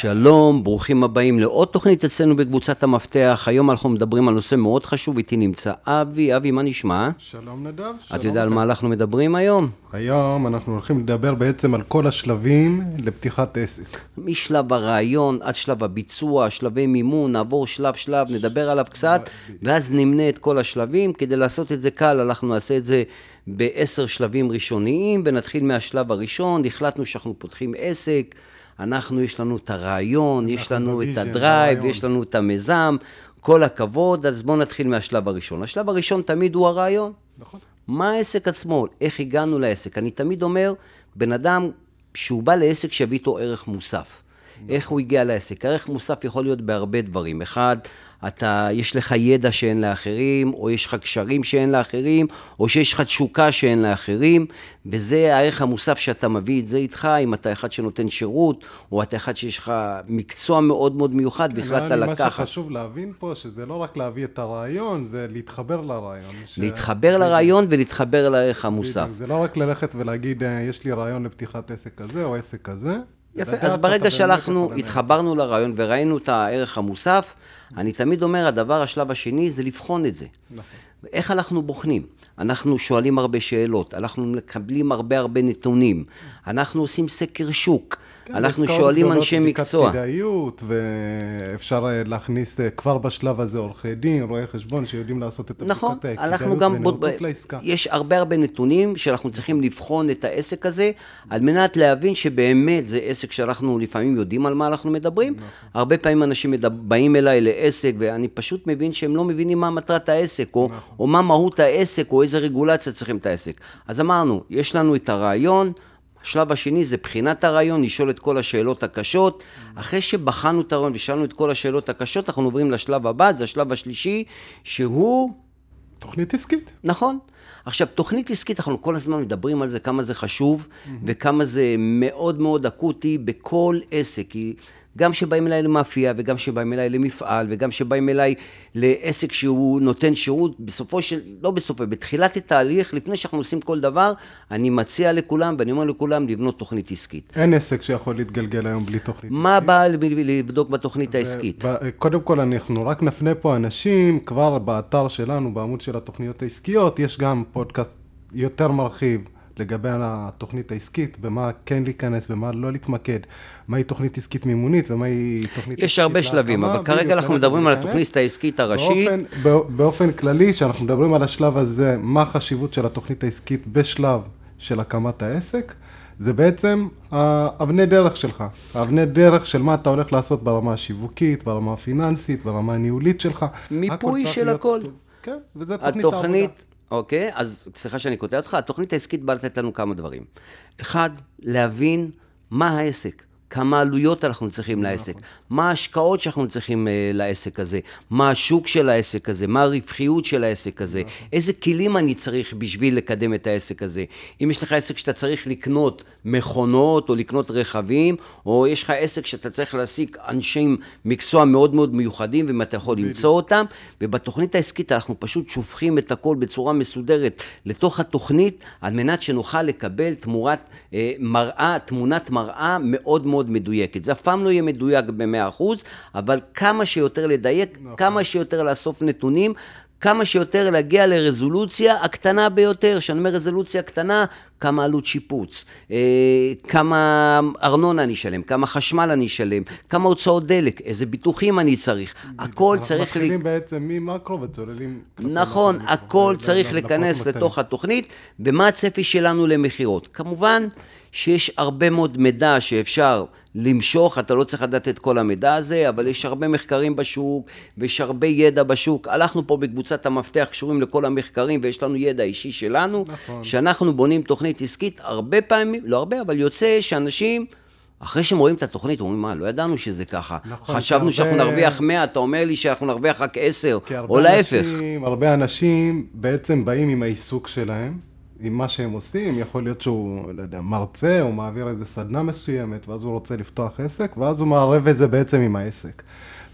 שלום, ברוכים הבאים לעוד תוכנית אצלנו בקבוצת המפתח. היום אנחנו מדברים על נושא מאוד חשוב, איתי נמצא אבי. אבי, מה נשמע? שלום נדב. אתה יודע על מה אנחנו מדברים היום? היום אנחנו הולכים לדבר בעצם על כל השלבים לפתיחת עסק. משלב הרעיון עד שלב הביצוע, שלבי מימון, נעבור שלב-שלב, נדבר עליו קצת, ואז נמנה את כל השלבים. כדי לעשות את זה קל, אנחנו נעשה את זה בעשר שלבים ראשוניים, ונתחיל מהשלב הראשון. החלטנו שאנחנו פותחים עסק. אנחנו, יש לנו את הרעיון, יש לנו את הדרייב, יש לנו את המיזם, כל הכבוד, אז בואו נתחיל מהשלב הראשון. השלב הראשון תמיד הוא הרעיון. נכון. מה העסק עצמו? איך הגענו לעסק? אני תמיד אומר, בן אדם, שהוא בא לעסק, שיביא איתו ערך מוסף. איך הוא הגיע לעסק? ערך מוסף יכול להיות בהרבה דברים. אחד, אתה, יש לך ידע שאין לאחרים, או יש לך קשרים שאין לאחרים, או שיש לך תשוקה שאין לאחרים, וזה הערך המוסף שאתה מביא את זה איתך, אם אתה אחד שנותן שירות, או אתה אחד שיש לך מקצוע מאוד מאוד מיוחד, והחלטת לקחת. מה שחשוב להבין פה, שזה לא רק להביא את הרעיון, זה להתחבר לרעיון. ש... להתחבר לרעיון ולהתחבר לערך המוסף. זה לא רק ללכת ולהגיד, אה, יש לי רעיון לפתיחת עסק כזה או עסק כזה. יפה, אז ברגע שאנחנו התחברנו לרעיון וראינו את הערך המוסף, אני תמיד אומר, הדבר, השלב השני, זה לבחון את זה. נכון. איך אנחנו בוחנים? אנחנו שואלים הרבה שאלות, אנחנו מקבלים הרבה הרבה נתונים, אנחנו עושים סקר שוק, כן, אנחנו שואלים אנשי מקצוע. בדיקת כדאיות, ואפשר אה, להכניס אה, כבר בשלב הזה עורכי דין, רואי חשבון, שיודעים לעשות את נכון, הבדיקת הכדאיות ונאותות לעסקה. יש הרבה הרבה נתונים שאנחנו צריכים לבחון את העסק הזה, על מנת להבין שבאמת זה עסק שאנחנו לפעמים יודעים על מה אנחנו מדברים. נכון. הרבה פעמים אנשים באים אליי לעסק, ואני פשוט מבין שהם לא מבינים מה מטרת העסק, או, נכון. או מה מהות העסק, או איזה רגולציה צריכים את העסק. אז אמרנו, יש לנו את הרעיון, השלב השני זה בחינת הרעיון, לשאול את כל השאלות הקשות. אחרי שבחנו את הרעיון ושאלנו את כל השאלות הקשות, אנחנו עוברים לשלב הבא, זה השלב השלישי, שהוא... תוכנית עסקית. נכון. עכשיו, תוכנית עסקית, אנחנו כל הזמן מדברים על זה, כמה זה חשוב, mm-hmm. וכמה זה מאוד מאוד אקוטי בכל עסק. כי גם שבאים אליי למאפייה, וגם שבאים אליי למפעל, וגם שבאים אליי לעסק שהוא נותן שירות, בסופו של, לא בסופו, בתחילת התהליך, לפני שאנחנו עושים כל דבר, אני מציע לכולם, ואני אומר לכולם, לבנות תוכנית עסקית. אין עסק שיכול להתגלגל היום בלי תוכנית מה עסקית. מה בא לבדוק בתוכנית ו- העסקית? ב- קודם כל, אנחנו רק נפנה פה אנשים, כבר באתר שלנו, בעמוד של התוכניות העסקיות, יש גם פודקאסט יותר מרחיב. לגבי התוכנית העסקית, במה כן להיכנס, במה לא להתמקד, מהי תוכנית עסקית מימונית ומהי תוכנית עסקית... יש הרבה שלבים, אבל כרגע אנחנו מדברים על התוכנית העסקית הראשית. באופן, באופן כללי, כשאנחנו מדברים על השלב הזה, מה החשיבות של התוכנית העסקית בשלב של הקמת העסק, זה בעצם האבני דרך שלך, האבני דרך של מה אתה הולך לעשות ברמה השיווקית, ברמה הפיננסית, ברמה הניהולית שלך. מיפוי של הכל. כן, וזה תוכנית העבודה. אוקיי? אז סליחה שאני קוטע אותך, התוכנית העסקית באה לתת לנו כמה דברים. אחד, להבין מה העסק. כמה עלויות אנחנו צריכים נכון. לעסק, מה ההשקעות שאנחנו צריכים uh, לעסק הזה, מה השוק של העסק הזה, מה הרווחיות של העסק הזה, נכון. איזה כלים אני צריך בשביל לקדם את העסק הזה. אם יש לך עסק שאתה צריך לקנות מכונות או לקנות רכבים, או יש לך עסק שאתה צריך להעסיק אנשי מקצוע מאוד מאוד מיוחדים, ואם אתה יכול למצוא אותם, ובתוכנית העסקית אנחנו פשוט שופכים את הכל בצורה מסודרת לתוך התוכנית, על מנת שנוכל לקבל תמורת uh, מראה, תמונת מראה מאוד מאוד מאוד מדויקת. זה אף פעם לא יהיה מדויק ב-100%, אבל כמה שיותר לדייק, נכון. כמה שיותר לאסוף נתונים, כמה שיותר להגיע לרזולוציה הקטנה ביותר. כשאני אומר רזולוציה קטנה, כמה עלות שיפוץ, אה, כמה ארנונה אני אשלם, כמה חשמל אני אשלם, כמה הוצאות דלק, איזה ביטוחים אני צריך. הכל צריך... אנחנו מתחילים בעצם ממקרו וצוללים... נכון, הכל צריך להיכנס לתוך התוכנית, ומה הצפי שלנו למכירות. כמובן... שיש הרבה מאוד מידע שאפשר למשוך, אתה לא צריך לדעת את כל המידע הזה, אבל יש הרבה מחקרים בשוק, ויש הרבה ידע בשוק. הלכנו פה בקבוצת המפתח, קשורים לכל המחקרים, ויש לנו ידע אישי שלנו, נכון. שאנחנו בונים תוכנית עסקית, הרבה פעמים, לא הרבה, אבל יוצא שאנשים... אחרי שהם רואים את התוכנית, אומרים, מה, לא ידענו שזה ככה. נכון, חשבנו הרבה... שאנחנו נרוויח 100, אתה אומר לי שאנחנו נרוויח רק 10, או להפך. הרבה אנשים בעצם באים עם העיסוק שלהם, עם מה שהם עושים, יכול להיות שהוא, לא יודע, מרצה, או מעביר איזה סדנה מסוימת, ואז הוא רוצה לפתוח עסק, ואז הוא מערב את זה בעצם עם העסק.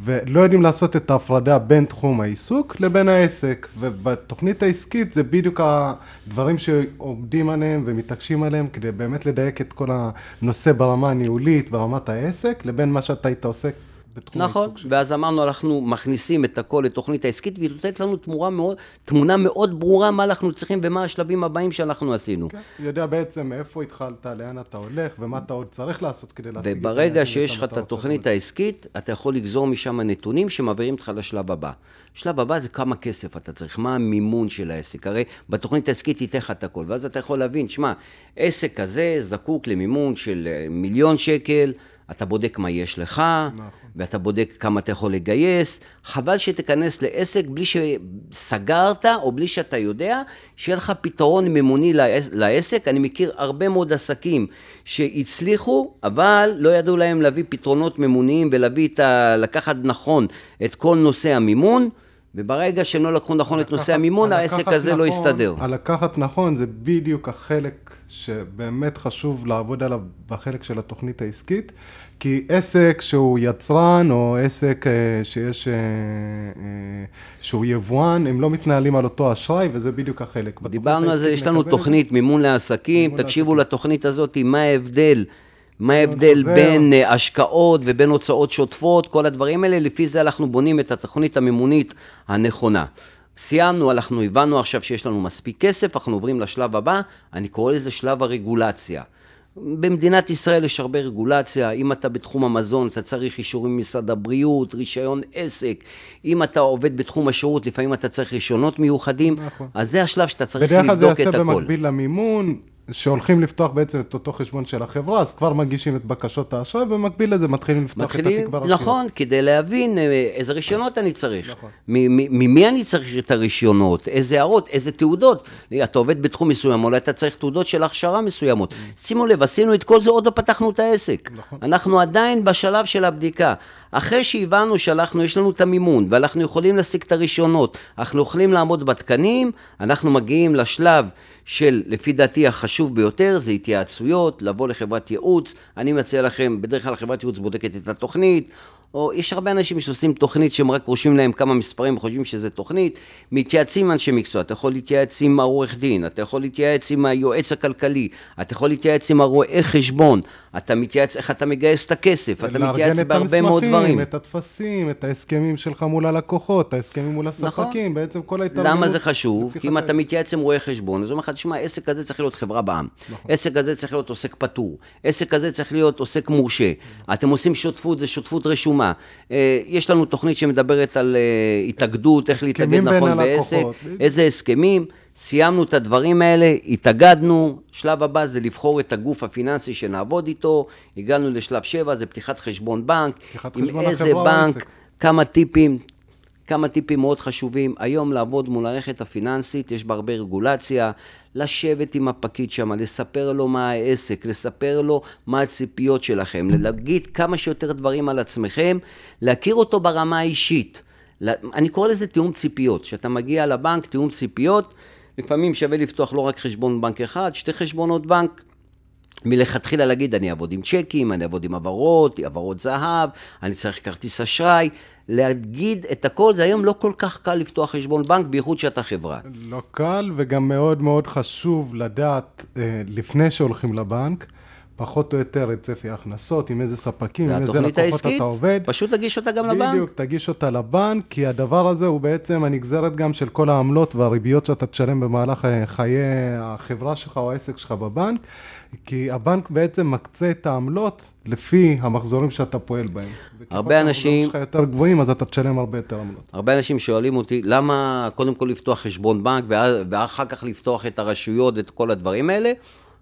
ולא יודעים לעשות את ההפרדה בין תחום העיסוק לבין העסק. ובתוכנית העסקית זה בדיוק הדברים שעובדים עליהם ומתעקשים עליהם כדי באמת לדייק את כל הנושא ברמה הניהולית, ברמת העסק, לבין מה שאתה היית עוסק בתחום נכון, העיסוק שלך. ואז אמרנו, אנחנו מכניסים את הכל לתוכנית העסקית, והיא נותנת לנו תמורה מאוד, תמונה מאוד ברורה מה אנחנו צריכים ומה השלבים הבאים שאנחנו עשינו. כן, יודע בעצם מאיפה התחלת, לאן אתה הולך, ומה אתה עוד צריך לעשות כדי להשיג את וברגע שיש לך את התוכנית העסקית, אתה יכול לגזור משם נתונים שמעבירים אותך לשלב הבא. שלב הבא זה כמה כסף אתה צריך, מה המימון של העסק. הרי בתוכנית העסקית ייתן לך את הכל, ואז אתה יכול להבין, שמע, עסק כזה זקוק למימון של אה, מיליון שקל, אתה בודק מה יש לך, ואתה בודק כמה אתה יכול לגייס. חבל שתיכנס לעסק בלי שסגרת, או בלי שאתה יודע, שיהיה לך פתרון מימוני לעס- לעסק. אני מכיר הרבה מאוד עסקים שהצליחו, אבל לא ידעו להם להביא פתרונות מימוניים ולהביא את ה... לקחת נכון את כל נושא המימון. וברגע שהם לא לקחו נכון את נושא המימון, העסק הזה לא נכון- יסתדר. הלקחת נכון זה בדיוק החלק שבאמת חשוב לעבוד עליו בחלק של התוכנית העסקית, כי עסק שהוא יצרן או עסק אה, שיש, אה, אה, שהוא יבואן, הם לא מתנהלים על אותו אשראי וזה בדיוק החלק. דיברנו על זה, יש לנו. תוכנית מימון לעסקים, מימון תקשיבו לתוכנית הזאת, מה ההבדל, מה ההבדל חוזר. בין אה, השקעות ובין הוצאות שוטפות, כל הדברים האלה, לפי זה אנחנו בונים את התוכנית המימונית הנכונה. סיימנו, אנחנו הבנו עכשיו שיש לנו מספיק כסף, אנחנו עוברים לשלב הבא, אני קורא לזה שלב הרגולציה. במדינת ישראל יש הרבה רגולציה, אם אתה בתחום המזון אתה צריך אישורים ממשרד הבריאות, רישיון עסק, אם אתה עובד בתחום השירות לפעמים אתה צריך רישיונות מיוחדים, נכון. אז זה השלב שאתה צריך בדרך כלל זה לבדוק יעשה את. במקביל למימון, שהולכים לפתוח בעצם את אותו חשבון של החברה, אז כבר מגישים את בקשות האשראי, ובמקביל לזה מתחילים לפתוח את מתחילים, התיק ברשויות. נכון, כדי להבין אה, איזה רישיונות אני צריך. נכון. מ- מ- ממי אני צריך את הרישיונות, איזה הערות, איזה תעודות. אתה עובד בתחום מסוים, אולי אתה צריך תעודות של הכשרה מסוימות. שימו לב, עשינו את כל זה, עוד לא פתחנו את העסק. נכון. אנחנו עדיין בשלב של הבדיקה. אחרי שהבנו שאנחנו, יש לנו את המימון, ואנחנו יכולים להשיג את הרישיונות, אנחנו יכולים לעמוד בתקנים, אנחנו מגיעים לשלב של, לפי דעתי, החשוב ביותר, זה התייעצויות, לבוא לחברת ייעוץ. אני מציע לכם, בדרך כלל חברת ייעוץ בודקת את התוכנית, או יש הרבה אנשים שעושים תוכנית שהם רק רושמים להם כמה מספרים וחושבים שזה תוכנית, מתייעצים עם אנשי מקצוע, אתה יכול להתייעץ עם העורך דין, אתה יכול להתייעץ עם היועץ הכלכלי, אתה יכול להתייעץ עם הרואה חשבון, אתה מתייעץ איך אתה מגייס את הכסף, אתה מתייעץ בהרבה מאוד המסמכים, דברים. את הטפסים, את ההסכמים שלך מול הלקוחות, ההסכמים מול הספקים, בעצם כל ההתארגנות. נכון. למה זה חשוב? כי אם אתה מתייעץ עם רואה חשבון, אז הוא אומר לך, תשמע, עסק כזה צריך להיות חברה בע"מ. נכון. עסק כזה צריך להיות עוסק פטור. עסק כזה צריך להיות עוסק מורשה. אתם עושים שותפות, זה שותפות רשומה. אה, יש לנו תוכנית שמדברת על אה, התאגדות, איך להתאגד נכון הלקוחות, בעסק, בדיוק. איזה הסכמים. סיימנו את הדברים האלה, התאגדנו, שלב הבא זה לבחור את הגוף הפיננסי שנעבוד איתו, הגענו לשלב 7, זה פתיחת חשבון בנק, פתיחת עם חשבון איזה בנק, העסק. כמה טיפים, כמה טיפים מאוד חשובים. היום לעבוד מול המערכת הפיננסית, יש בה הרבה רגולציה. לשבת עם הפקיד שם, לספר לו מה העסק, לספר לו מה הציפיות שלכם, להגיד כמה שיותר דברים על עצמכם, להכיר אותו ברמה האישית. אני קורא לזה תיאום ציפיות. כשאתה מגיע לבנק, תיאום ציפיות, לפעמים שווה לפתוח לא רק חשבון בנק אחד, שתי חשבונות בנק. מלכתחילה להגיד, אני אעבוד עם צ'קים, אני אעבוד עם העברות, העברות זהב, אני צריך כרטיס אשראי. להגיד את הכל, זה היום לא כל כך קל לפתוח חשבון בנק, בייחוד שאתה חברה. לא קל, וגם מאוד מאוד חשוב לדעת, אה, לפני שהולכים לבנק, פחות או יותר את צפי ההכנסות, עם איזה ספקים, עם איזה לקוחות העסקית, אתה עובד. פשוט תגיש אותה גם לבנק. בדיוק, תגיש אותה לבנק, כי הדבר הזה הוא בעצם הנגזרת גם של כל העמלות והריביות שאתה תשלם במהלך חיי החברה שלך או העסק שלך בבנק, כי הבנק בעצם מקצה את העמלות לפי המחזורים שאתה פועל בהם. וככל הרבה אנשים- שלך יותר גבוהים, אז אתה תשלם הרבה יותר עמלות. הרבה אנשים שואלים אותי, למה קודם כל לפתוח חשבון בנק ואחר כך לפתוח את הרשויות ואת כל הדברים האלה?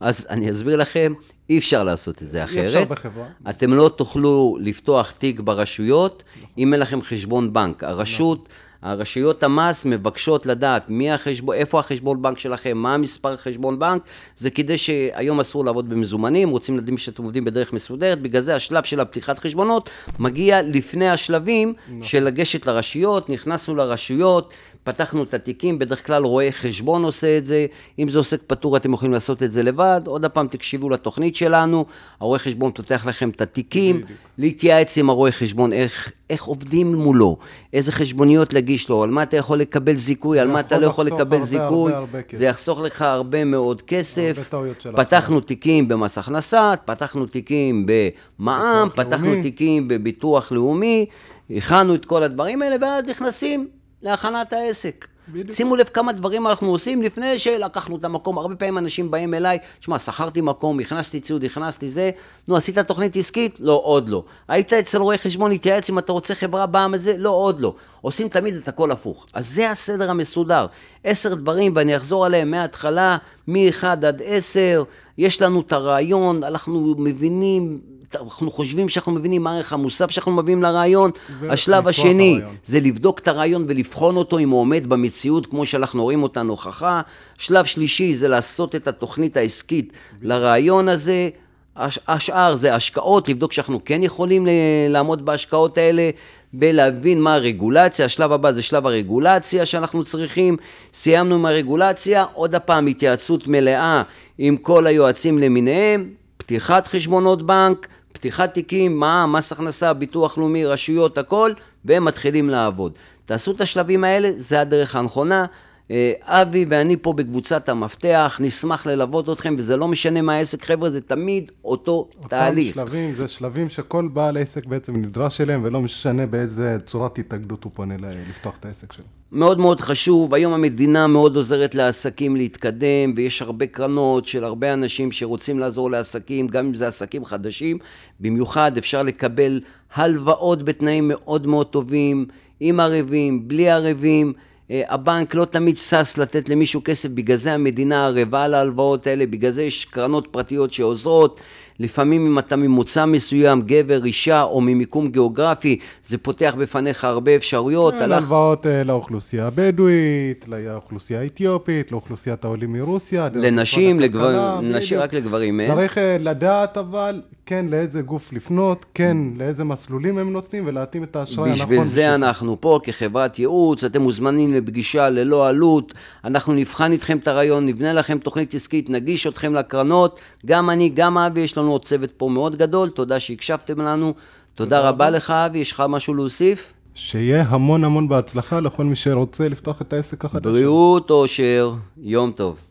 אז אני אסביר לכם, אי אפשר לעשות את זה אחרת. אפשר בחברה. אתם לא תוכלו לפתוח תיק ברשויות אם אין לכם חשבון בנק. הרשות, הרשויות המס מבקשות לדעת מי החשבון, איפה החשבון בנק שלכם, מה המספר חשבון בנק, זה כדי שהיום אסור לעבוד במזומנים, רוצים לדעת שאתם עובדים בדרך מסודרת, בגלל זה השלב של הפתיחת חשבונות מגיע לפני השלבים של לגשת לרשויות, נכנסנו לרשויות, פתחנו את התיקים, בדרך כלל רואה חשבון עושה את זה, אם זה עוסק פטור אתם יכולים לעשות את זה לבד, עוד פעם תקשיבו לתוכנית שלנו, הרואה חשבון פותח לכם את התיקים, להתייעץ עם הרואה חשבון איך, איך עובדים מולו, איזה חשבוניות להגיש לו, על מה אתה יכול לקבל זיכוי, על מה אתה לא יכול לקבל הרבה, זיכוי, הרבה, הרבה. זה יחסוך לך הרבה מאוד כסף, הרבה פתחנו תיקים במס הכנסה, פתחנו תיקים במע"מ, פתחנו לאומי. תיקים בביטוח לאומי, הכנו את כל הדברים האלה, ואז נכנסים להכנת העסק. בדיוק. שימו לב כמה דברים אנחנו עושים לפני שלקחנו את המקום. הרבה פעמים אנשים באים אליי, שמע, שכרתי מקום, הכנסתי ציוד, הכנסתי זה, נו, עשית תוכנית עסקית? לא, עוד לא. היית אצל רואה חשבון, התייעץ אם אתה רוצה חברה בעם הזה? לא, עוד לא. עושים תמיד את הכל הפוך. אז זה הסדר המסודר. עשר דברים, ואני אחזור עליהם מההתחלה, מ-1 עד 10, יש לנו את הרעיון, אנחנו מבינים, אנחנו חושבים שאנחנו מבינים מה הערך המוסף שאנחנו מביאים לרעיון. השלב השני, הרעיון. זה לבדוק את הרעיון ולבחון אותו אם הוא עומד במציאות כמו שאנחנו רואים אותה נוכחה. שלב שלישי זה לעשות את התוכנית העסקית לרעיון הזה. הש- השאר זה השקעות, לבדוק שאנחנו כן יכולים ל- לעמוד בהשקעות האלה, ולהבין מה הרגולציה. השלב הבא זה שלב הרגולציה שאנחנו צריכים. סיימנו עם הרגולציה, עוד הפעם התייעצות מלאה עם כל היועצים למיניהם, פתיחת חשבונות בנק, פתיחת תיקים, מע"מ, מס הכנסה, ביטוח לאומי, רשויות, הכל, והם מתחילים לעבוד. תעשו את השלבים האלה, זה הדרך הנכונה. אה, אבי ואני פה בקבוצת המפתח, נשמח ללוות אתכם, וזה לא משנה מה העסק, חבר'ה, זה תמיד אותו אותם תהליך. שלבים, זה שלבים שכל בעל עסק בעצם נדרש אליהם, ולא משנה באיזה צורת התאגדות הוא פונה לפתוח את העסק שלו. מאוד מאוד חשוב, היום המדינה מאוד עוזרת לעסקים להתקדם, ויש הרבה קרנות של הרבה אנשים שרוצים לעזור לעסקים, גם אם זה עסקים חדשים, במיוחד אפשר לקבל הלוואות בתנאים מאוד מאוד טובים, עם ערבים, בלי ערבים. אה, הבנק לא תמיד שש לתת למישהו כסף, בגלל זה המדינה ערבה על ההלוואות האלה, בגלל זה יש קרנות פרטיות שעוזרות. לפעמים אם אתה ממוצא מסוים, גבר, אישה, או ממיקום גיאוגרפי, זה פותח בפניך הרבה אפשרויות. כן, הלך- הלוואות אה, לאוכלוסייה הבדואית, לאוכלוסייה האתיופית, לאוכלוסיית העולים מרוסיה. לנשים, לגבר- נשים. רק לגברים, אה? צריך אה, לדעת אבל, כן, לאיזה גוף לפנות, כן, לאיזה מסלולים הם נותנים, ולהתאים את האשראי הנכון. בשביל זה אנחנו פה כחברת ייעוץ, אתם מוזמנים לפגישה ללא עלות, אנחנו נבחן איתכם את הרעיון, נבנה לכם תוכנית עסקית, נגיש אתכם לקרנות, גם אני, גם אבי, יש לנו עוד צוות פה מאוד גדול, תודה שהקשבתם לנו, תודה רבה לך אבי, יש לך משהו להוסיף? שיהיה המון המון בהצלחה לכל מי שרוצה לפתוח את העסק החדש. בריאות, אושר, יום טוב.